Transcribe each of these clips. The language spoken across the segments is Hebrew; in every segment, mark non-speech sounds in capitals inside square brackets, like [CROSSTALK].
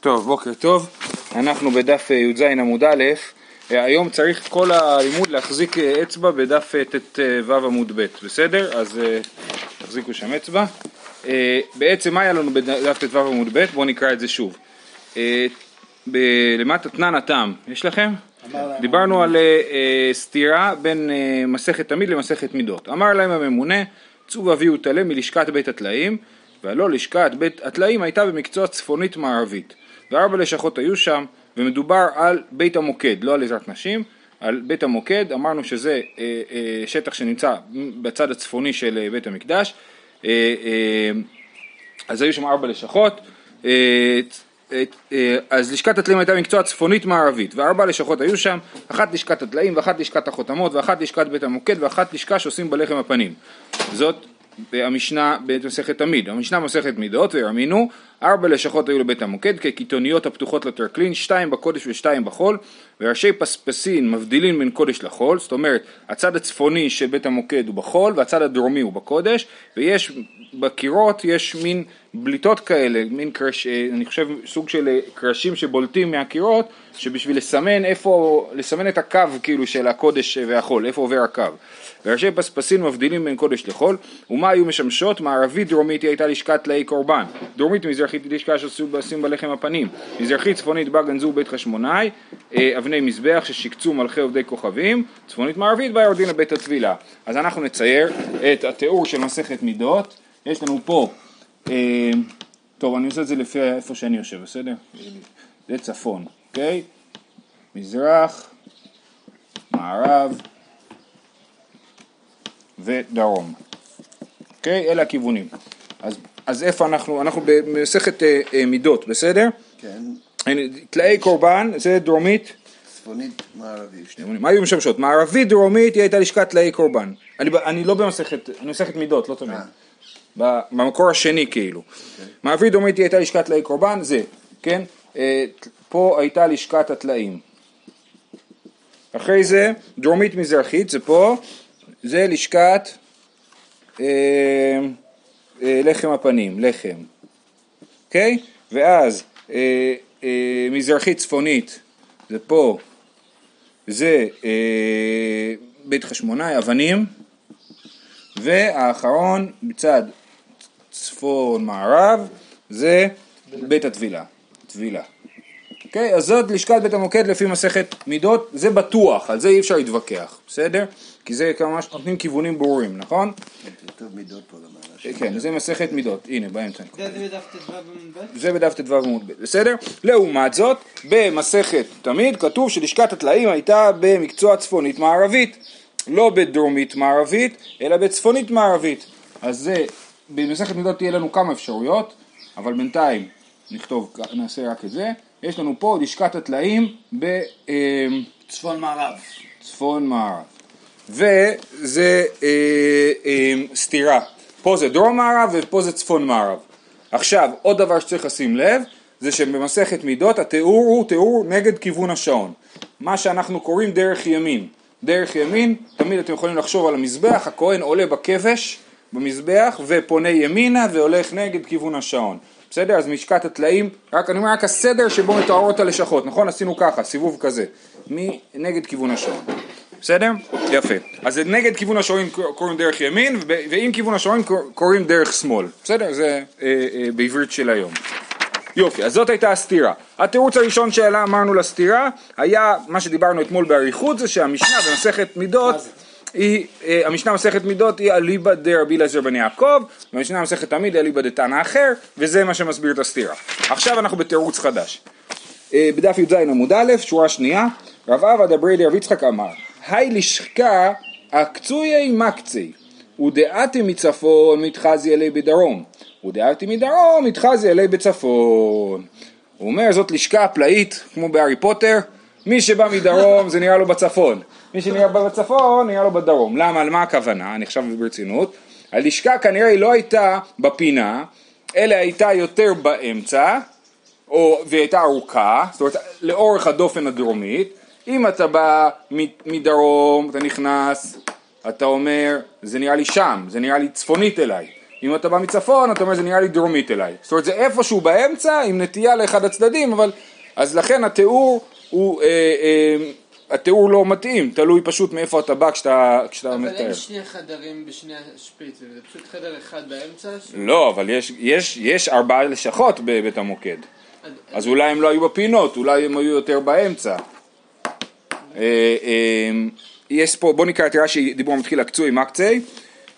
טוב, בוקר טוב, אנחנו בדף אה, י"ז עמוד א', אה, היום צריך כל הלימוד להחזיק אה, אצבע בדף ט"ו עמוד ב', בסדר? אז תחזיקו שם אצבע. בעצם מה היה לנו בדף ט"ו עמוד ב'? בואו נקרא את זה שוב. למטה תנן הטעם, יש לכם? דיברנו על סתירה בין מסכת תמיד למסכת מידות. אמר להם הממונה, צאו והביאו טלה מלשכת בית הטלאים והלא לשכת בית הטלאים הייתה במקצוע צפונית מערבית וארבע לשכות היו שם ומדובר על בית המוקד, לא על עזרת נשים, על בית המוקד, אמרנו שזה אה, אה, שטח שנמצא בצד הצפוני של אה, בית המקדש, אז היו שם ארבע לשכות, אז לשכת הטלאים הייתה מקצוע צפונית מערבית וארבע לשכות היו שם, אחת לשכת הטלאים ואחת לשכת החותמות ואחת לשכת בית המוקד ואחת לשכה שעושים בלחם הפנים. זאת המשנה במסכת תמיד, המשנה במסכת מידות והאמינו ארבע לשכות היו לבית המוקד כקיתוניות הפתוחות לטרקלין, שתיים בקודש ושתיים בחול וראשי פספסין מבדילים בין קודש לחול, זאת אומרת הצד הצפוני של בית המוקד הוא בחול והצד הדרומי הוא בקודש ויש בקירות יש מין בליטות כאלה, מין קרש, אני חושב סוג של קרשים שבולטים מהקירות שבשביל לסמן איפה, לסמן את הקו כאילו של הקודש והחול, איפה עובר הקו וראשי פספסין מבדילים בין קודש לחול ומה היו משמשות? מערבית דרומית הייתה לשכת תלאי קורבן דרומית מזרחית לשכה שעשו בשים בלחם הפנים מזרחית צפונית בה גנזו בית חשמונאי אה, אבני מזבח ששיקצו מלכי עובדי כוכבים צפונית מערבית בה יורדים לבית הטבילה אז אנחנו נצייר את התיאור של מסכת מידות יש לנו פה אה, טוב אני עושה את זה לפי איפה שאני יושב בסדר? זה צפון אוקיי? מזרח מערב ודרום. אוקיי? אלה הכיוונים. אז, אז איפה אנחנו? אנחנו במסכת אה, אה, מידות, בסדר? כן. תלאי קורבן, זה דרומית? צפונית מערבית. מה היו משמשות? מערבית דרומית היא הייתה לשכת תלאי קורבן. אני, אני לא במסכת, אני במסכת מידות, לא תמיד. אה. במקור השני כאילו. Okay. אוקיי. מערבית דרומית היא הייתה לשכת תלאי קורבן, זה, כן? אה, פה הייתה לשכת הטלאים. אחרי זה, דרומית מזרחית, זה פה, זה לשכת אה, אה, לחם הפנים, לחם, אוקיי? Okay? ואז אה, מזרחית צפונית, זה פה, זה בית חשמונאי, אבנים, והאחרון בצד צפון מערב זה בית הטבילה, טבילה. אוקיי? אז זאת לשכת בית המוקד לפי מסכת מידות, זה בטוח, על זה אי אפשר להתווכח, בסדר? כי זה ממש נותנים כיוונים ברורים, נכון? כן, זה מסכת מידות, הנה באמצע. זה בדף ט"ו עמוד ב', בסדר? לעומת זאת, במסכת תמיד כתוב שלשכת הטלאים הייתה במקצוע צפונית מערבית, לא בדרומית מערבית, אלא בצפונית מערבית. אז זה, במסכת מידות תהיה לנו כמה אפשרויות, אבל בינתיים נכתוב, נעשה רק את זה. יש לנו פה לשכת הטלאים בצפון אמ, מערב. צפון מערב. וזה אה, אה, סתירה. פה זה דרום מערב ופה זה צפון מערב. עכשיו, עוד דבר שצריך לשים לב, זה שבמסכת מידות התיאור הוא תיאור נגד כיוון השעון. מה שאנחנו קוראים דרך ימין. דרך ימין, תמיד אתם יכולים לחשוב על המזבח, הכהן עולה בכבש במזבח ופונה ימינה והולך נגד כיוון השעון. בסדר? אז משקת הטלאים, רק אני אומר רק הסדר שבו מתוארות הלשכות, נכון? עשינו ככה, סיבוב כזה, מנגד כיוון השעון. בסדר? יפה. אז נגד כיוון השעון קוראים דרך ימין, ועם כיוון השעון קוראים דרך שמאל. בסדר? זה אה, אה, בעברית של היום. יופי, אז זאת הייתה הסתירה. התירוץ הראשון שעלה אמרנו לסתירה היה מה שדיברנו אתמול באריכות זה שהמשנה במסכת מידות היא, אה, המשנה מסכת מידות היא אליבא דרבי אליעזר בן יעקב, והמשנה מסכת תמיד היא אליבא דתנא אחר, וזה מה שמסביר את הסתירה. עכשיו אנחנו בתירוץ חדש. אה, בדף י"ז עמוד א', שורה שנייה, רב אבא דברי לרב יצחק אמר, היי לשכה הקצויי מקצי, ודעתי מצפון מתחזי אלי בדרום, ודעתי מדרום מתחזי אלי בצפון. הוא אומר זאת לשכה פלאית, כמו בהארי פוטר, מי שבא מדרום זה נראה לו בצפון. מי שנראה בצפון נראה לו בדרום. למה? למה הכוונה? אני עכשיו ברצינות. הלשכה כנראה לא הייתה בפינה, אלא הייתה יותר באמצע, או, והיא הייתה ארוכה, זאת אומרת לאורך הדופן הדרומית. אם אתה בא מדרום, אתה נכנס, אתה אומר, זה נראה לי שם, זה נראה לי צפונית אליי. אם אתה בא מצפון, אתה אומר זה נראה לי דרומית אליי. זאת אומרת זה איפשהו באמצע עם נטייה לאחד הצדדים, אבל... אז לכן התיאור הוא, אה, אה, התיאור לא מתאים, תלוי פשוט מאיפה אתה בא כשאתה, כשאתה אבל מתאר. אין שני חדרים בשני השפיצים, זה פשוט חדר אחד באמצע. ש- לא, אבל יש, יש, יש ארבע לשכות בבית המוקד. אז- אז אולי הם לא היו בפינות, אולי הם היו יותר באמצע. אה, אה, יש פה, בוא נקרא את רש"י, דיבור מתחיל הקצוי עם הקצי.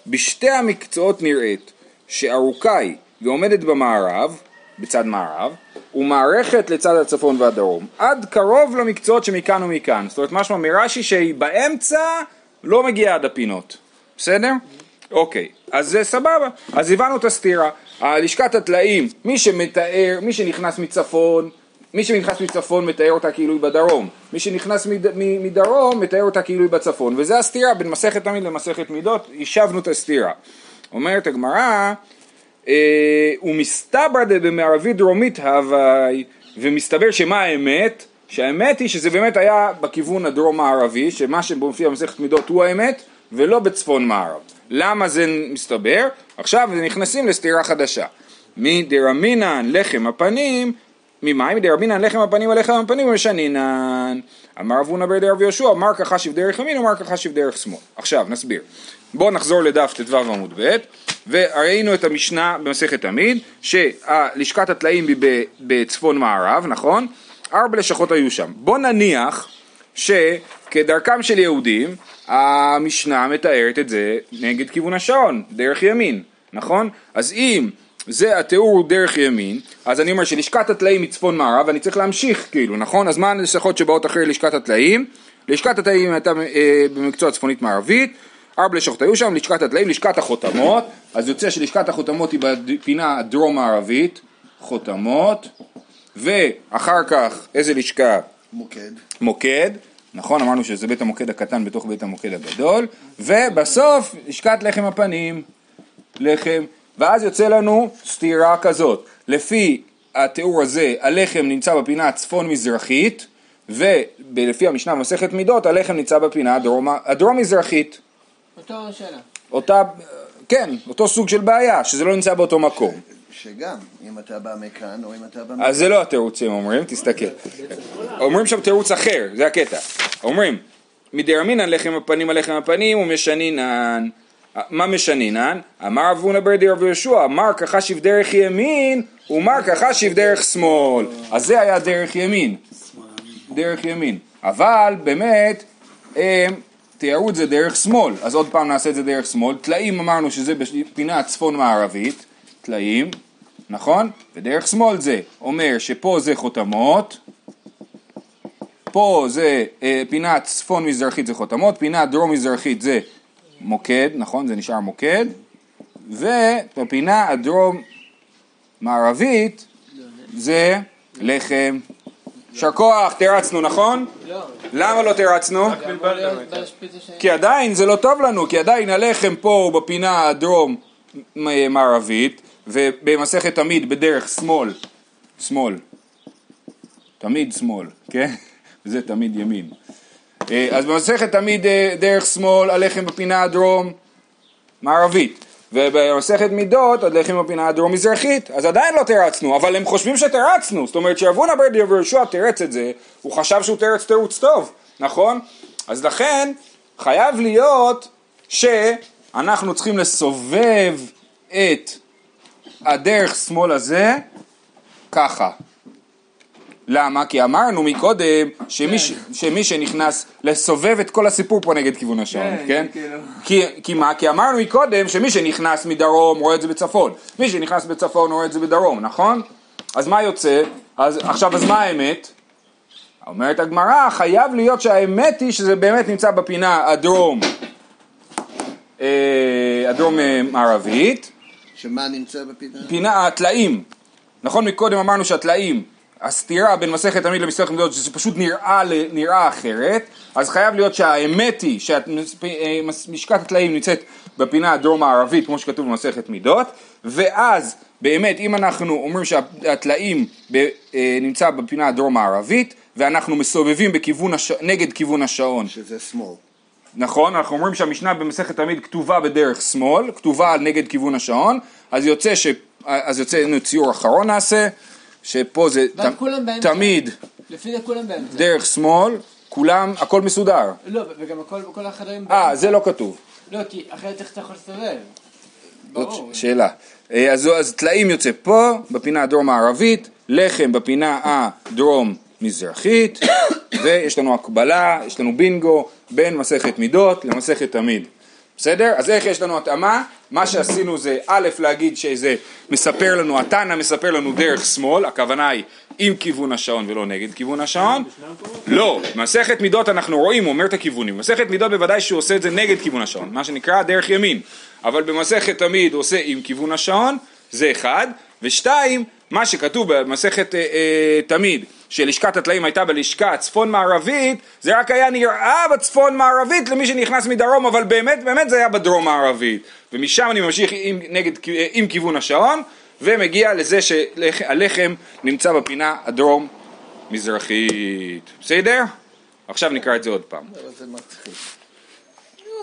בשתי המקצועות נראית שארוכה היא ועומדת במערב, בצד מערב, ומערכת לצד הצפון והדרום, עד קרוב למקצועות שמכאן ומכאן. זאת אומרת, משמע מרש"י שהיא באמצע לא מגיעה עד הפינות. בסדר? אוקיי, אז זה סבבה. אז הבנו את הסתירה. לשכת הטלאים, מי שמתאר, מי שנכנס מצפון, מי שנכנס מצפון מתאר אותה כאילו היא בדרום, מי שנכנס מד, מ, מדרום מתאר אותה כאילו היא בצפון, וזה הסתירה בין מסכת תמיד למסכת מידות, השבנו את הסתירה. אומרת הגמרא, אה, ומסתברא דבמערבית דרומית הווי, ומסתבר שמה האמת? שהאמת היא שזה באמת היה בכיוון הדרום מערבי, שמה שמופיע במסכת מידות הוא האמת, ולא בצפון מערב. למה זה מסתבר? עכשיו נכנסים לסתירה חדשה. מדרמינן לחם הפנים, ממים? מדרמינן לחם הפנים ולחם הפנים ומשנינן. אמר רב הונא בר דרב יהושע, אמר ככה שיב דרך ימין, אמר ככה שיב דרך שמאל. עכשיו נסביר. בואו נחזור לדף ט"ו עמוד ב', וראינו את המשנה במסכת תמיד, שלשכת הטלאים היא בצפון מערב, נכון? ארבע לשכות היו שם. בוא נניח שכדרכם של יהודים, המשנה מתארת את זה נגד כיוון השעון, דרך ימין, נכון? אז אם זה התיאור דרך ימין, אז אני אומר שלשכת הטלאים מצפון מערב, אני צריך להמשיך כאילו, נכון? אז מה הלשכות שבאות אחרי לשכת הטלאים? לשכת הטלאים הייתה אה, במקצוע צפונית מערבית, ארבע לשכות היו שם, לשכת הטלאים, לשכת החותמות, אז יוצא שלשכת החותמות היא בפינה הדרום מערבית, חותמות, ואחר כך איזה לשכה? מוקד. מוקד, נכון אמרנו שזה בית המוקד הקטן בתוך בית המוקד הגדול, ובסוף לשכת לחם הפנים, לחם, ואז יוצא לנו סתירה כזאת, לפי התיאור הזה הלחם נמצא בפינה הצפון מזרחית, ולפי המשנה במסכת מידות הלחם נמצא בפינה הדרום, הדרום מזרחית, אותו שאלה. אותה, כן, אותו סוג של בעיה, שזה לא נמצא באותו מקום. שגם, אם אתה בא מכאן או אם אתה בא מכאן. אז זה לא התירוץ הם אומרים, תסתכל. אומרים שם תירוץ אחר, זה הקטע. אומרים, מדרמינן לחם הפנים על לחם הפנים ומשנינן. מה משנינן? אמר רב הונא בר דרב יהושע, אמר כחשיב דרך ימין, ומר כחשיב דרך שמאל. אז זה היה דרך ימין. דרך ימין. אבל באמת, הם תיארו את זה דרך שמאל. אז עוד פעם נעשה את זה דרך שמאל. טלאים אמרנו שזה בפינה הצפון מערבית. טלאים, נכון? ודרך שמאל זה אומר שפה זה חותמות, פה זה אה, פינה צפון מזרחית זה חותמות, פינה דרום מזרחית זה מוקד, נכון? זה נשאר מוקד, ובפינה הדרום מערבית זה לחם. יישר כוח, תרצנו, נכון? לא, למה לא תרצנו? כי עדיין זה לא טוב לנו, כי עדיין הלחם פה הוא בפינה הדרום מערבית, ובמסכת תמיד בדרך שמאל, שמאל, תמיד שמאל, כן? [LAUGHS] זה תמיד ימין. אה, אז במסכת תמיד אה, דרך שמאל, הלחם בפינה הדרום מערבית, ובמסכת מידות הלחם בפינה הדרום מזרחית, אז עדיין לא תרצנו, אבל הם חושבים שתרצנו, זאת אומרת שאבונה בר דרב יהושע תירץ את זה, הוא חשב שהוא תירץ תירוץ טוב, נכון? אז לכן חייב להיות שאנחנו צריכים לסובב את הדרך שמאל הזה ככה. למה? כי אמרנו מקודם שמי, ש... שמי שנכנס לסובב את כל הסיפור פה נגד כיוון השעון, כן, כן? כאילו. כי, כי מה? כי אמרנו מקודם שמי שנכנס מדרום רואה את זה בצפון, מי שנכנס בצפון רואה את זה בדרום, נכון? אז מה יוצא? אז עכשיו אז מה האמת? אומרת הגמרא, חייב להיות שהאמת היא שזה באמת נמצא בפינה הדרום, אה, הדרום אה, מערבית, שמה נמצא בפינה? פינה, הטלאים, נכון מקודם אמרנו שהטלאים, הסתירה בין מסכת תמיד למסכת מידות, שזה פשוט נראה, נראה אחרת, אז חייב להיות שהאמת היא שמשקת הטלאים נמצאת בפינה הדרום מערבית, כמו שכתוב במסכת מידות, ואז באמת אם אנחנו אומרים שהטלאים אה, נמצא בפינה הדרום מערבית, ואנחנו מסובבים בכיוון הש... נגד כיוון השעון, שזה שמאל. נכון, אנחנו אומרים שהמשנה במסכת תמיד כתובה בדרך שמאל, כתובה נגד כיוון השעון, אז יוצא, ש... אז יוצא ציור אחרון נעשה, שפה זה ת... תמיד לפי זה כולם באמצע. דרך שמאל, כולם, הכל מסודר. לא, וגם הכל, כל החדרים אה, זה לא כתוב. לא, כי אחרת איך אתה יכול לסתובב? זאת ברור. שאלה. אה, אז, אז טלאים יוצא פה, בפינה הדרום-מערבית, לחם בפינה הדרום-מזרחית, [COUGHS] ויש לנו הקבלה, יש לנו בינגו בין מסכת מידות למסכת תמיד. בסדר? אז איך יש לנו התאמה? מה שעשינו זה א' להגיד שזה מספר לנו, התנא מספר לנו דרך שמאל, הכוונה היא עם כיוון השעון ולא נגד כיוון השעון. לא, מסכת מידות אנחנו רואים, הוא אומר את הכיוונים. מסכת מידות בוודאי שהוא עושה את זה נגד כיוון השעון, מה שנקרא דרך ימין. אבל במסכת תמיד הוא עושה עם כיוון השעון, זה אחד. ושתיים, מה שכתוב במסכת אה, אה, תמיד, שלשכת הטלאים הייתה בלשכה הצפון מערבית, זה רק היה נראה בצפון מערבית למי שנכנס מדרום, אבל באמת באמת זה היה בדרום מערבית. ומשם אני ממשיך עם, נגד, עם כיוון השעון, ומגיע לזה שהלחם נמצא בפינה הדרום מזרחית. בסדר? עכשיו נקרא את זה עוד פעם. זה מצחיק.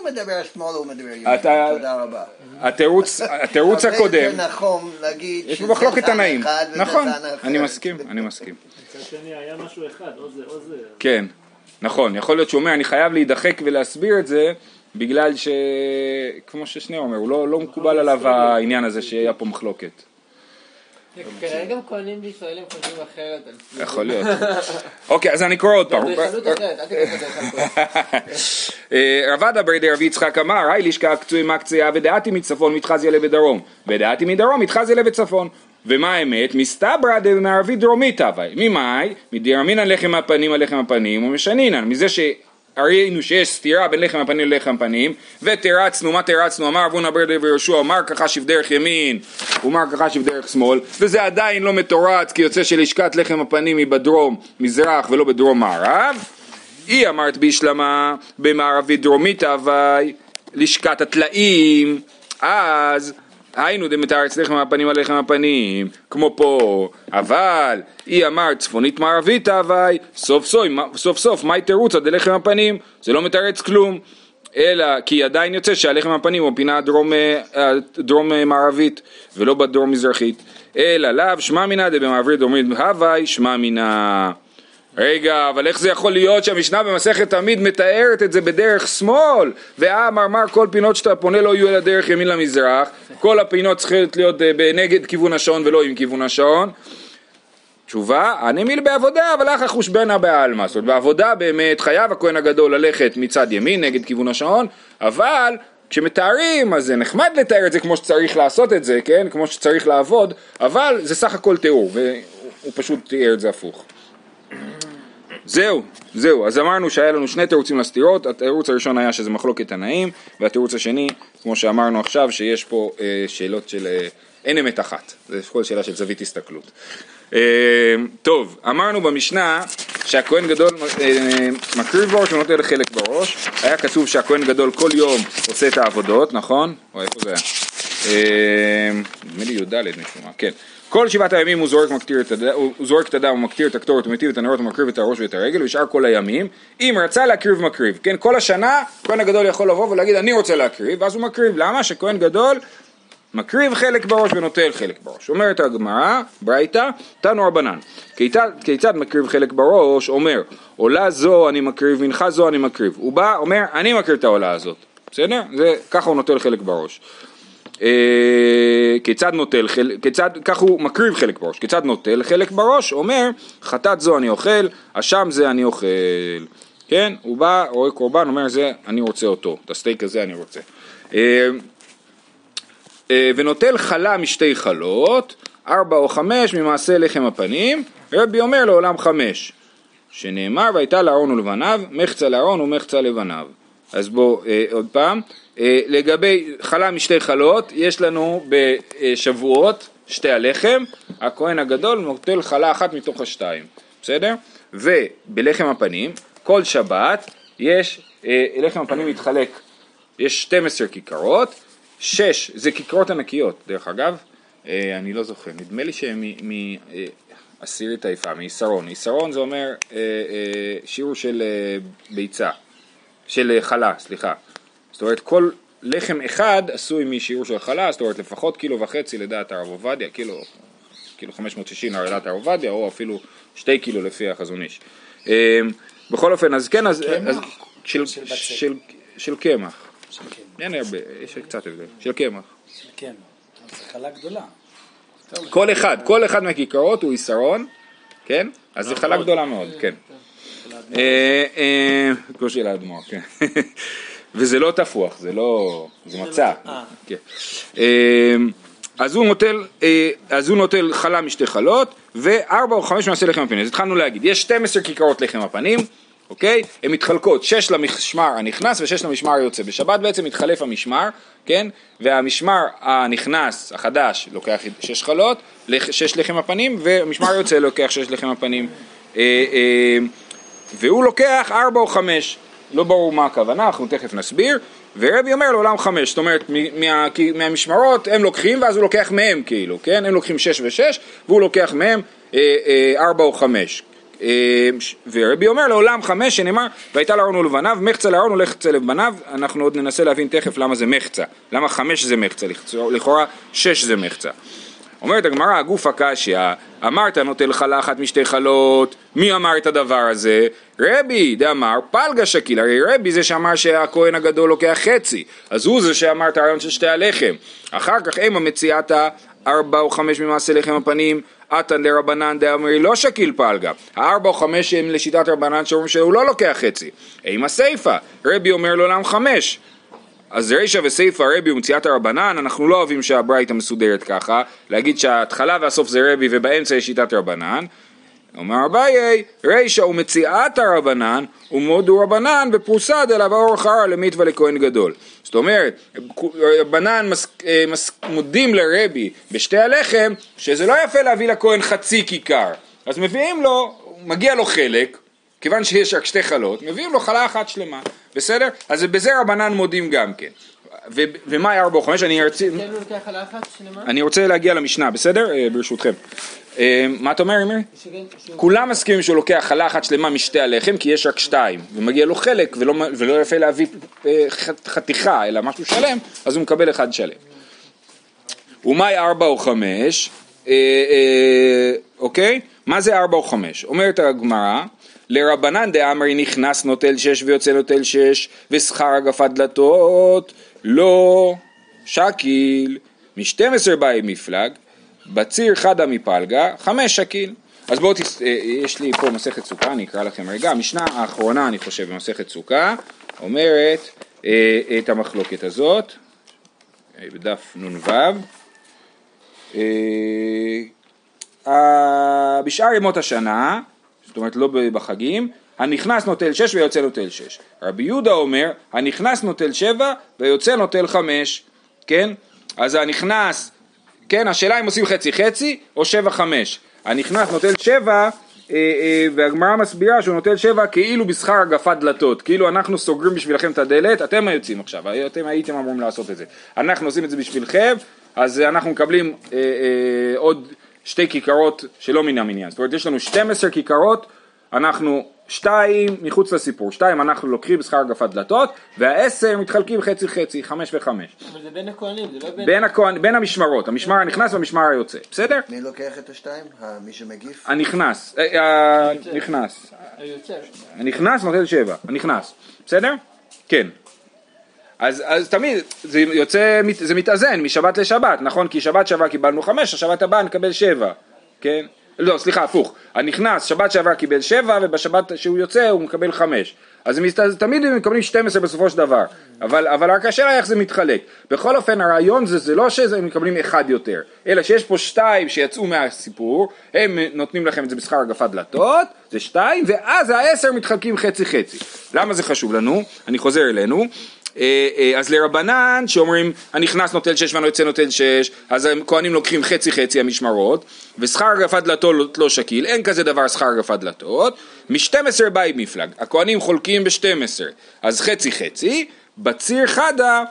הוא מדבר שמאל, הוא מדבר ימין. אתה- תודה רבה. התירוץ, [LAUGHS] הקודם, נכון יש מחלוקת תנאים, נכון. אני מסכים, אני מסכים, מצד שני היה משהו אחד, או זה או זה. כן, נכון, יכול להיות שהוא אומר אני חייב להידחק ולהסביר את זה בגלל ש... כמו ששנייה אומר, הוא לא, לא מקובל עליו העניין הזה שהיה פה מחלוקת, כנראה גם כהנים בישראלים חושבים אחרת על זה. יכול להיות. אוקיי, אז אני קורא עוד פעם. אדריכלות אחרת, אל תקרא את הדרך [LAUGHS] רב אדה ברדי רבי יצחק אמר, היי לשכה קצוי מקציה ודעתי מצפון מתחזיה לבדרום, ודעתי מדרום מתחזיה לבצפון. ומה האמת? מסתברא דמערבית דרומית הווי. ממאי? מדירמינן לחם הפנים על לחם הפנים ומשנינן. מזה שראינו שיש סתירה בין לחם הפנים ללחם הפנים, ותרצנו, מה תרצנו? אמר אבונה ברדי ויהושע, מר כחשיב דרך ימין ומר כחשיב דרך שמאל, וזה עדיין לא מתורץ, כי יוצא שלשכת לחם הפנים היא בדרום מזרח ולא בדרום מערב. היא אמרת בישלמה במערבית דרומית הווי לשכת הטלאים אז היינו דמתארץ לחם הפנים על לחם הפנים. כמו פה אבל היא אמרת צפונית מערבית הווי סוף סוף, סוף סוף מהי תירוצא דלחם הפנים? זה לא מתרץ כלום אלא כי עדיין יוצא שהלחם הפנים הוא פינה דרום, אה, דרום אה, מערבית ולא בדרום מזרחית. אלא לאו שמע מינא דבמערבית דרומית הווי שמע מינא רגע, אבל איך זה יכול להיות שהמשנה במסכת תמיד מתארת את זה בדרך שמאל? והאמר מר כל פינות שאתה פונה לא יהיו אלא דרך ימין למזרח, כל הפינות צריכות להיות אה, בנגד כיוון השעון ולא עם כיוון השעון. תשובה, הנמיל בעבודה, אבל לך חושבנה בעלמא. זאת אומרת, בעבודה באמת חייב הכהן הגדול ללכת מצד ימין נגד כיוון השעון, אבל כשמתארים אז זה נחמד לתאר את זה כמו שצריך לעשות את זה, כן? כמו שצריך לעבוד, אבל זה סך הכל תיאור, והוא פשוט תיאר את זה הפוך. זהו, זהו, אז אמרנו שהיה לנו שני תירוצים לסתירות, התירוץ הראשון היה שזה מחלוקת תנאים, והתירוץ השני, כמו שאמרנו עכשיו, שיש פה אה, שאלות של, אה, אין אמת אחת, זה כל שאלה של זווית הסתכלות. אה, טוב, אמרנו במשנה שהכהן גדול אה, מקריב בראש ונוטל חלק בראש, היה כתוב שהכהן גדול כל יום עושה את העבודות, נכון? או איפה זה היה? אה, נדמה לי י"ד משום מה, כן. כל שבעת הימים הוא זורק, מקטיר את הד... הוא זורק את הדם, הוא מקטיר את הקטורת, הוא מטיב את הנרות, הוא מקריב את הראש ואת הרגל, ושאר כל הימים, אם רצה להקריב מקריב, כן, כל השנה, כהן הגדול יכול לבוא ולהגיד אני רוצה להקריב, ואז הוא מקריב, למה? שכהן גדול מקריב חלק בראש ונוטל חלק בראש. אומרת הגמרא, ברייתא, תנו רבנן, כיצד, כיצד מקריב חלק בראש? אומר, עולה זו אני מקריב, מנחה זו אני מקריב. הוא בא, אומר, אני מקריב את העולה הזאת, בסדר? זה, ככה הוא נוטל חלק בראש. אה, כיצד נוטל, חלק, כיצד, כך הוא מקריב חלק בראש, כיצד נוטל חלק בראש, אומר חטאת זו אני אוכל, אשם זה אני אוכל, כן, הוא בא, רואה קורבן, אומר זה אני רוצה אותו, את הסטייק הזה אני רוצה. אה, אה, ונוטל חלה משתי חלות, ארבע או חמש ממעשה לחם הפנים, רבי אומר לעולם חמש, שנאמר והייתה לארון ולבניו, מחצה לארון ומחצה לבניו. אז בואו אה, עוד פעם, לגבי חלה משתי חלות, יש לנו בשבועות שתי הלחם, הכהן הגדול נוטל חלה אחת מתוך השתיים, בסדר? ובלחם הפנים, כל שבת יש, אה, לחם הפנים מתחלק, יש 12 כיכרות, 6 זה כיכרות ענקיות, דרך אגב, אה, אני לא זוכר, נדמה לי שהם מעשירית היפה, מעיסרון, עיסרון זה אומר אה, אה, שיעור של אה, ביצה. של אה, חלה, סליחה. זאת אומרת, כל לחם אחד עשוי משיעור של חלה, זאת אומרת, לפחות קילו וחצי לדעת הרב עובדיה, קילו, קילו 560 לדעת הרב עובדיה, או אפילו שתי קילו לפי החזון איש. אה, בכל אופן, אז כן, אז... אז של, של. של, של קמח. של קמח. אין הרבה, יש קצת הבדל. של קמח. של קמח. זו חלה גדולה. כל אחד, כל אחד מהכיכרות הוא עיסרון, כן? אז זו חלה גדולה מאוד, כן. אה, אה, קושי לאדמו"ר, כן. וזה לא תפוח, זה לא... זה מצה. אה. כן. אה, אז הוא נוטל, אה, אז הוא נוטל חלה משתי חלות, וארבע או חמש מעשה לחם הפנים. אז התחלנו להגיד, יש 12 כיכרות לחם הפנים, אוקיי? הן מתחלקות, שש למשמר הנכנס ושש למשמר היוצא. בשבת בעצם מתחלף המשמר, כן? והמשמר הנכנס, החדש, לוקח שש חלות, שש לחם הפנים, והמשמר היוצא לוקח שש לחם הפנים. אה, והוא לוקח ארבע או חמש, לא ברור מה הכוונה, אנחנו תכף נסביר, ורבי אומר לעולם חמש, זאת אומרת מה, מהמשמרות הם לוקחים ואז הוא לוקח מהם כאילו, כן? הם לוקחים שש ושש והוא לוקח מהם אה, אה, ארבע או חמש. אה, ורבי אומר לעולם חמש שנאמר והייתה לארון ולבניו מחצה לארון ולחצה לבניו. אנחנו עוד ננסה להבין תכף למה זה מחצה. למה חמש זה מחצה? לכאורה שש זה מחצה אומרת הגמרא, הגוף הקשיא, אמרת נוטל חלה אחת משתי חלות, מי אמר את הדבר הזה? רבי דאמר פלגה שקיל, הרי רבי זה שאמר שהכהן הגדול לוקח חצי, אז הוא זה שאמר את הרעיון של שתי הלחם. אחר כך אימה מציאת ארבע או חמש ממעשה לחם הפנים, עתן דרבנן דאמרי לא שקיל פלגה. הארבע או חמש הם לשיטת רבנן שאומרים שהוא לא לוקח חצי. אימה סיפה, רבי אומר לעולם חמש. אז רישא וסיפא רבי ומציאת הרבנן, אנחנו לא אוהבים שהברייתא מסודרת ככה, להגיד שההתחלה והסוף זה רבי ובאמצע יש שיטת רבנן. אומר אביי, רישא ומציאת הרבנן ומודו רבנן בפרוסה דלאו אור חרא למיתווה לכהן גדול. זאת אומרת, רבנן מס, אה, מס, מודים לרבי בשתי הלחם שזה לא יפה להביא לכהן חצי כיכר. אז מביאים לו, מגיע לו חלק, כיוון שיש רק שתי חלות, מביאים לו חלה אחת שלמה, בסדר? אז בזה רבנן מודים גם כן. ו- ומאי ארבע או חמש, אני ארצה, כן, הוא לוקח על האחת שנאמר? אני רוצה להגיע למשנה, בסדר? אה, ברשותכם. אה, מה אתה אומר, אמרי? כולם מסכימים שהוא לוקח חלה אחת שלמה משתי הלחם, כי יש רק שתיים, ומגיע לו חלק, ולא, ולא יפה להביא אה, חתיכה, אלא משהו שלם, אז הוא מקבל אחד שלם. ומאי ארבע או חמש, אוקיי? מה זה ארבע או חמש? אומרת הגמרא, לרבנן דאמרי נכנס נוטל שש ויוצא נוטל שש, ושכר הגפת דלתות לא שקיל, משתים עשר באי מפלג, בציר חדה מפלגה, חמש שקיל. אז בואו, תס... אה, יש לי פה מסכת סוכה, אני אקרא לכם רגע. המשנה האחרונה, אני חושב, במסכת סוכה, אומרת אה, את המחלוקת הזאת, אה, בדף נ"ו. אה, אה, בשאר ימות השנה, זאת אומרת לא בחגים, הנכנס נוטל שש ויוצא נוטל שש. רבי יהודה אומר, הנכנס נוטל שבע ויוצא נוטל חמש, כן? אז הנכנס, כן, השאלה אם עושים חצי חצי או שבע חמש. הנכנס נוטל שבע אה, אה, והגמרא מסבירה שהוא נוטל שבע כאילו בשכר הגפת דלתות, כאילו אנחנו סוגרים בשבילכם את הדלת, אתם היוצאים עכשיו, אתם הייתם אמורים לעשות את זה. אנחנו עושים את זה בשבילכם, אז אנחנו מקבלים אה, אה, עוד שתי כיכרות שלא מן המניין. זאת אומרת, יש לנו 12 כיכרות, אנחנו שתיים מחוץ לסיפור, שתיים אנחנו לוקחים בשכר הגפת דלתות, והעשר מתחלקים חצי חצי, חמש וחמש. אבל זה בין הכהנים, זה לא בין... בין, הכהן, בין המשמרות, המשמר הנכנס והמשמר היוצא, בסדר? מי לוקח את השתיים? מי שמגיף? הנכנס, אה, הנכנס, היוצא. הנכנס נותן שבע, הנכנס, בסדר? כן. אז, אז תמיד זה יוצא, זה מתאזן משבת לשבת, נכון? כי שבת שעברה קיבלנו חמש, השבת הבאה נקבל שבע, כן? לא, סליחה, הפוך. הנכנס, שבת שעברה קיבל שבע, ובשבת שהוא יוצא הוא מקבל חמש. אז מסת- תמיד הם מקבלים 12 בסופו של דבר, אבל, אבל רק השאלה איך זה מתחלק. בכל אופן הרעיון זה, זה לא שהם מקבלים אחד יותר, אלא שיש פה שתיים שיצאו מהסיפור, הם נותנים לכם את זה בשכר הגפת דלתות, זה שתיים, ואז העשר מתחלקים חצי חצי. למה זה חשוב לנו? אני חוזר אלינו. אה, אה, אז לרבנן שאומרים הנכנס נוטל שש והיוצא נוטל שש אז הכהנים לוקחים חצי חצי המשמרות ושכר הגפת דלתות לא שקיל אין כזה דבר שכר הגפת דלתות מ-12 באי מפלג הכהנים חולקים ב-12 אז חצי חצי בציר חדה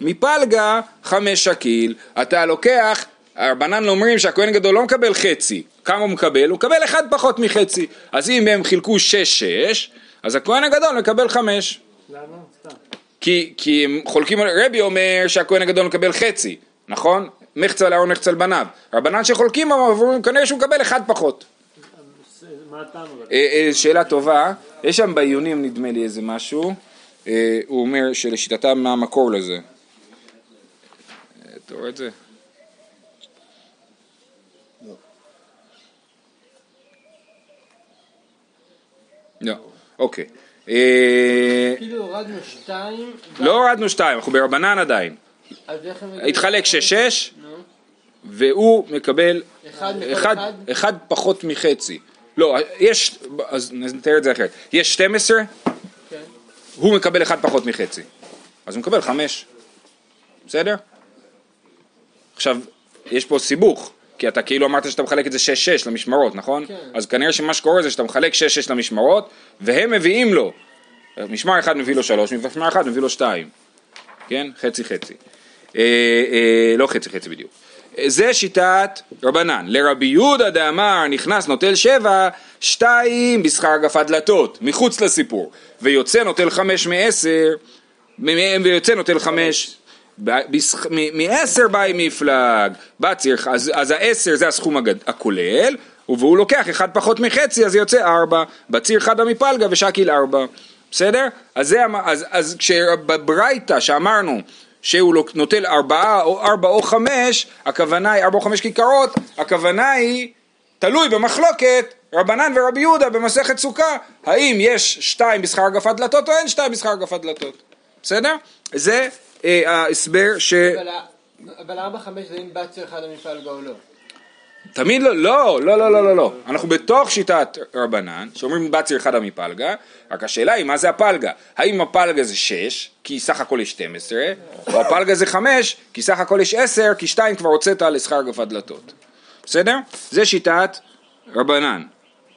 מפלגה חמש שקיל אתה לוקח הרבנן אומרים שהכהן גדול לא מקבל חצי כמה הוא מקבל? הוא מקבל אחד פחות מחצי אז אם הם חילקו שש שש אז הכהן הגדול מקבל חמש למה? כי, כי הם חולקים. רבי אומר שהכהן הגדול מקבל חצי, נכון? מחצה לארון מחצה לבניו. רבנן שחולקים אומרים כנראה שהוא מקבל אחד פחות. אה, אה, שאלה טובה, יש שם בעיונים נדמה לי איזה משהו, אה, הוא אומר שלשיטתם מה המקור לזה. אתה רואה את זה? לא, אוקיי. אה, כאילו הורדנו שתיים. לא הורדנו שתיים, אנחנו ברבנן עדיין. התחלק שש-שש. והוא מקבל? אחד פחות מחצי. לא, יש, אז נתאר את זה אחרת. יש 12, כן. הוא מקבל אחד פחות מחצי. אז הוא מקבל חמש. בסדר? עכשיו, יש פה סיבוך, כי אתה כאילו אמרת שאתה מחלק את זה 6-6 למשמרות, נכון? כן. אז כנראה שמה שקורה זה שאתה מחלק 6-6 למשמרות, והם מביאים לו, משמר אחד מביא לו 3, משמר אחד מביא לו 2. כן? חצי חצי. אה, אה, לא חצי חצי בדיוק. זה שיטת רבנן. לרבי יהודה דאמר נכנס נוטל שבע, שתיים בשכר הגפת דלתות, מחוץ לסיפור. ויוצא נוטל חמש מעשר, מ- ויוצא נוטל חמש. מעשר באי מפלג, בציר, אז, אז העשר זה הסכום הכולל, והוא לוקח אחד פחות מחצי אז יוצא ארבע, בציר חדה מפלגה ושקיל ארבע, בסדר? אז, זה, אז, אז כשבברייתא שאמרנו שהוא נוטל ארבעה או ארבע או חמש, הכוונה היא ארבע או חמש כיכרות, הכוונה היא תלוי במחלוקת רבנן ורבי יהודה במסכת סוכה, האם יש שתיים בשכר הגפת דלתות או אין שתיים בשכר הגפת דלתות, בסדר? זה ההסבר ש... אבל ה- אבל ארבע חמש זה אם בצר אחד המפלגה או לא. תמיד לא, לא, לא, לא, לא, לא, לא. אנחנו בתוך שיטת רבנן, שאומרים בציר חדה מפלגה, רק השאלה היא מה זה הפלגה. האם הפלגה זה 6, כי סך הכל יש 12, או הפלגה זה 5, כי סך הכל יש 10, כי 2 כבר הוצאת לשכר גפת דלתות. בסדר? זה שיטת רבנן.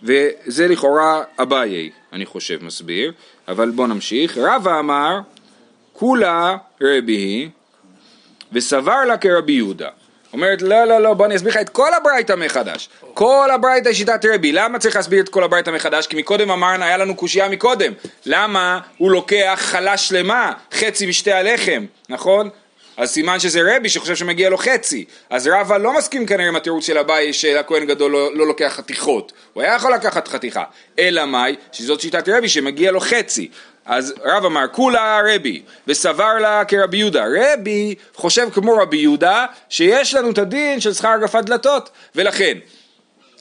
וזה לכאורה אביי, אני חושב, מסביר. אבל בוא נמשיך. רבא אמר, כולה רבי וסבר לה כרבי יהודה. אומרת, לא, לא, לא, בוא אני אסביר לך את כל הברייתא מחדש. כל הברייתא היא שיטת רבי. למה צריך להסביר את כל הברייתא מחדש? כי מקודם אמרנו, היה לנו קושייה מקודם. למה הוא לוקח חלה שלמה, חצי משתי הלחם, נכון? אז סימן שזה רבי שחושב שמגיע לו חצי. אז רבא לא מסכים כנראה עם התירוץ של אביי שהכהן גדול לא, לא לוקח חתיכות. הוא היה יכול לקחת חתיכה. אלא מאי? שזאת שיטת רבי שמגיע לו חצי. אז רב אמר כולה רבי וסבר לה כרבי יהודה. רבי חושב כמו רבי יהודה שיש לנו את הדין של שכר הגפת דלתות. ולכן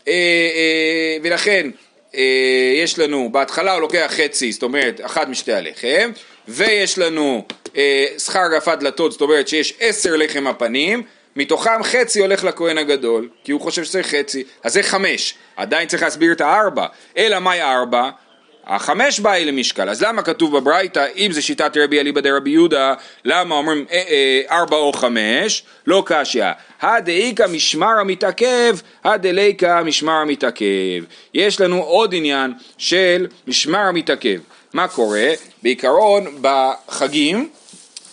אה, אה, ולכן אה, יש לנו בהתחלה הוא לוקח חצי זאת אומרת אחת משתי הלחם ויש לנו אה, שכר הגפת דלתות זאת אומרת שיש עשר לחם הפנים מתוכם חצי הולך לכהן הגדול כי הוא חושב שצריך חצי אז זה חמש. עדיין צריך להסביר את הארבע. אלא מהי ארבע? החמש באי למשקל, אז למה כתוב בברייתא, אם זה שיטת רבי אליבא דרבי יהודה, למה אומרים אה, אה, ארבע או חמש? לא קשיא. הדאיכא משמר המתעכב, הדליקא משמר המתעכב. יש לנו עוד עניין של משמר המתעכב. מה קורה? בעיקרון בחגים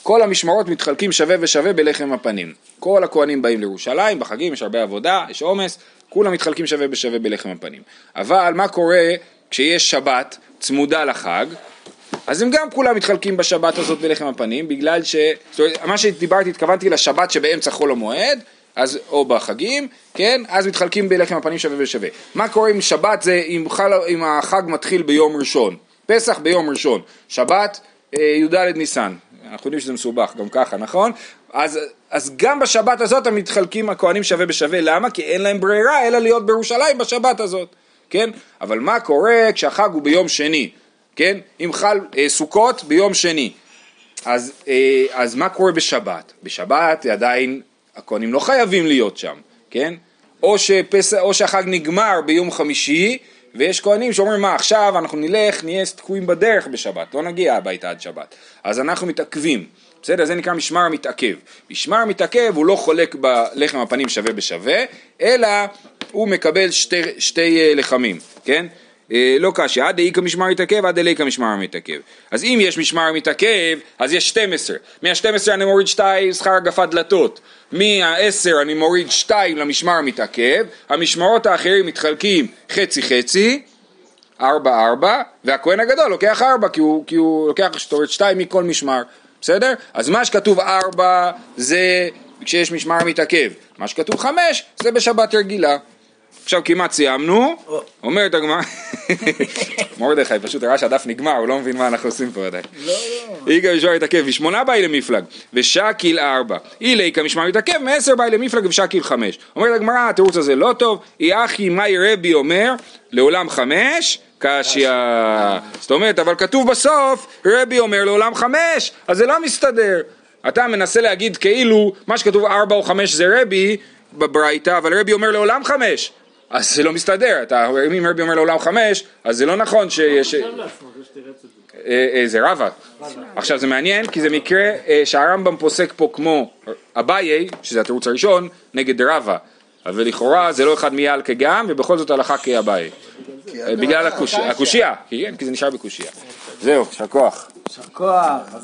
כל המשמרות מתחלקים שווה ושווה בלחם הפנים. כל הכוהנים באים לירושלים, בחגים יש הרבה עבודה, יש עומס, כולם מתחלקים שווה בשווה בלחם הפנים. אבל מה קורה כשיש שבת צמודה לחג? אז הם גם כולם מתחלקים בשבת הזאת בלחם הפנים, בגלל ש... זאת אומרת, מה שדיברתי, התכוונתי לשבת שבאמצע חול המועד, אז, או בחגים, כן? אז מתחלקים בלחם הפנים שווה בשווה. מה קורה אם שבת זה, אם, חל, אם החג מתחיל ביום ראשון? פסח ביום ראשון, שבת אה, י"ד ניסן, אנחנו יודעים שזה מסובך גם ככה, נכון? אז, אז גם בשבת הזאת הם מתחלקים הכהנים שווה בשווה, למה? כי אין להם ברירה אלא להיות בירושלים בשבת הזאת, כן? אבל מה קורה כשהחג הוא ביום שני, כן? אם חל אה, סוכות ביום שני, אז, אה, אז מה קורה בשבת? בשבת עדיין הכהנים לא חייבים להיות שם, כן? או, שפס... או שהחג נגמר ביום חמישי ויש כהנים שאומרים מה עכשיו אנחנו נלך נהיה תקועים בדרך בשבת לא נגיע הביתה עד שבת אז אנחנו מתעכבים בסדר זה נקרא משמר המתעכב משמר המתעכב הוא לא חולק בלחם הפנים שווה בשווה אלא הוא מקבל שתי, שתי אה, לחמים כן אה, לא קשי, עד דאיכא משמר מתעכב, עד דליקא משמר מתעכב. אז אם יש משמר מתעכב, אז יש 12. מה-12 אני מוריד 2 שכר הגפת דלתות. מה-10 אני מוריד 2 למשמר המתעכב. המשמרות האחרים מתחלקים חצי חצי, ארבע ארבע, והכהן הגדול לוקח ארבע, כי הוא, כי הוא לוקח, אומרת, שתיים מכל משמר, בסדר? אז מה שכתוב ארבע זה כשיש משמר מתעכב, מה שכתוב חמש זה בשבת רגילה. עכשיו כמעט סיימנו, אומרת הגמרא, [LAUGHS] מרדכי פשוט ראה שהדף נגמר, הוא לא מבין מה אנחנו עושים פה עדיין. לא, לא. איגה משמר מתעכב, ושמונה באי למפלג, ושקיל ארבע. אילי כמשמר מתעכב, מעשר באי למפלג ושקיל חמש. אומרת הגמרא, התירוץ הזה לא טוב, אי אחי מאי רבי אומר, לעולם חמש, קשיא. זאת אומרת, אבל כתוב בסוף, רבי אומר לעולם חמש, אז זה לא מסתדר. אתה מנסה להגיד כאילו, מה שכתוב ארבע או חמש זה רבי, בברייתא, אבל רבי אומר לעולם חמש. אז זה לא מסתדר, אתה, אם רבי אומר לעולם חמש, אז זה לא נכון שיש... זה. אה, אה, רבא. עכשיו זה מעניין כי זה מקרה אה, שהרמב"ם פוסק פה כמו אביי, שזה התירוץ הראשון, נגד רבא. ולכאורה זה לא אחד מיעלקה גם, ובכל זאת הלכה כאביי. אה, בגלל הקוש- הקושייה, כן, כי זה נשאר בקושייה. זהו, יישר כוח. יישר כוח, חזק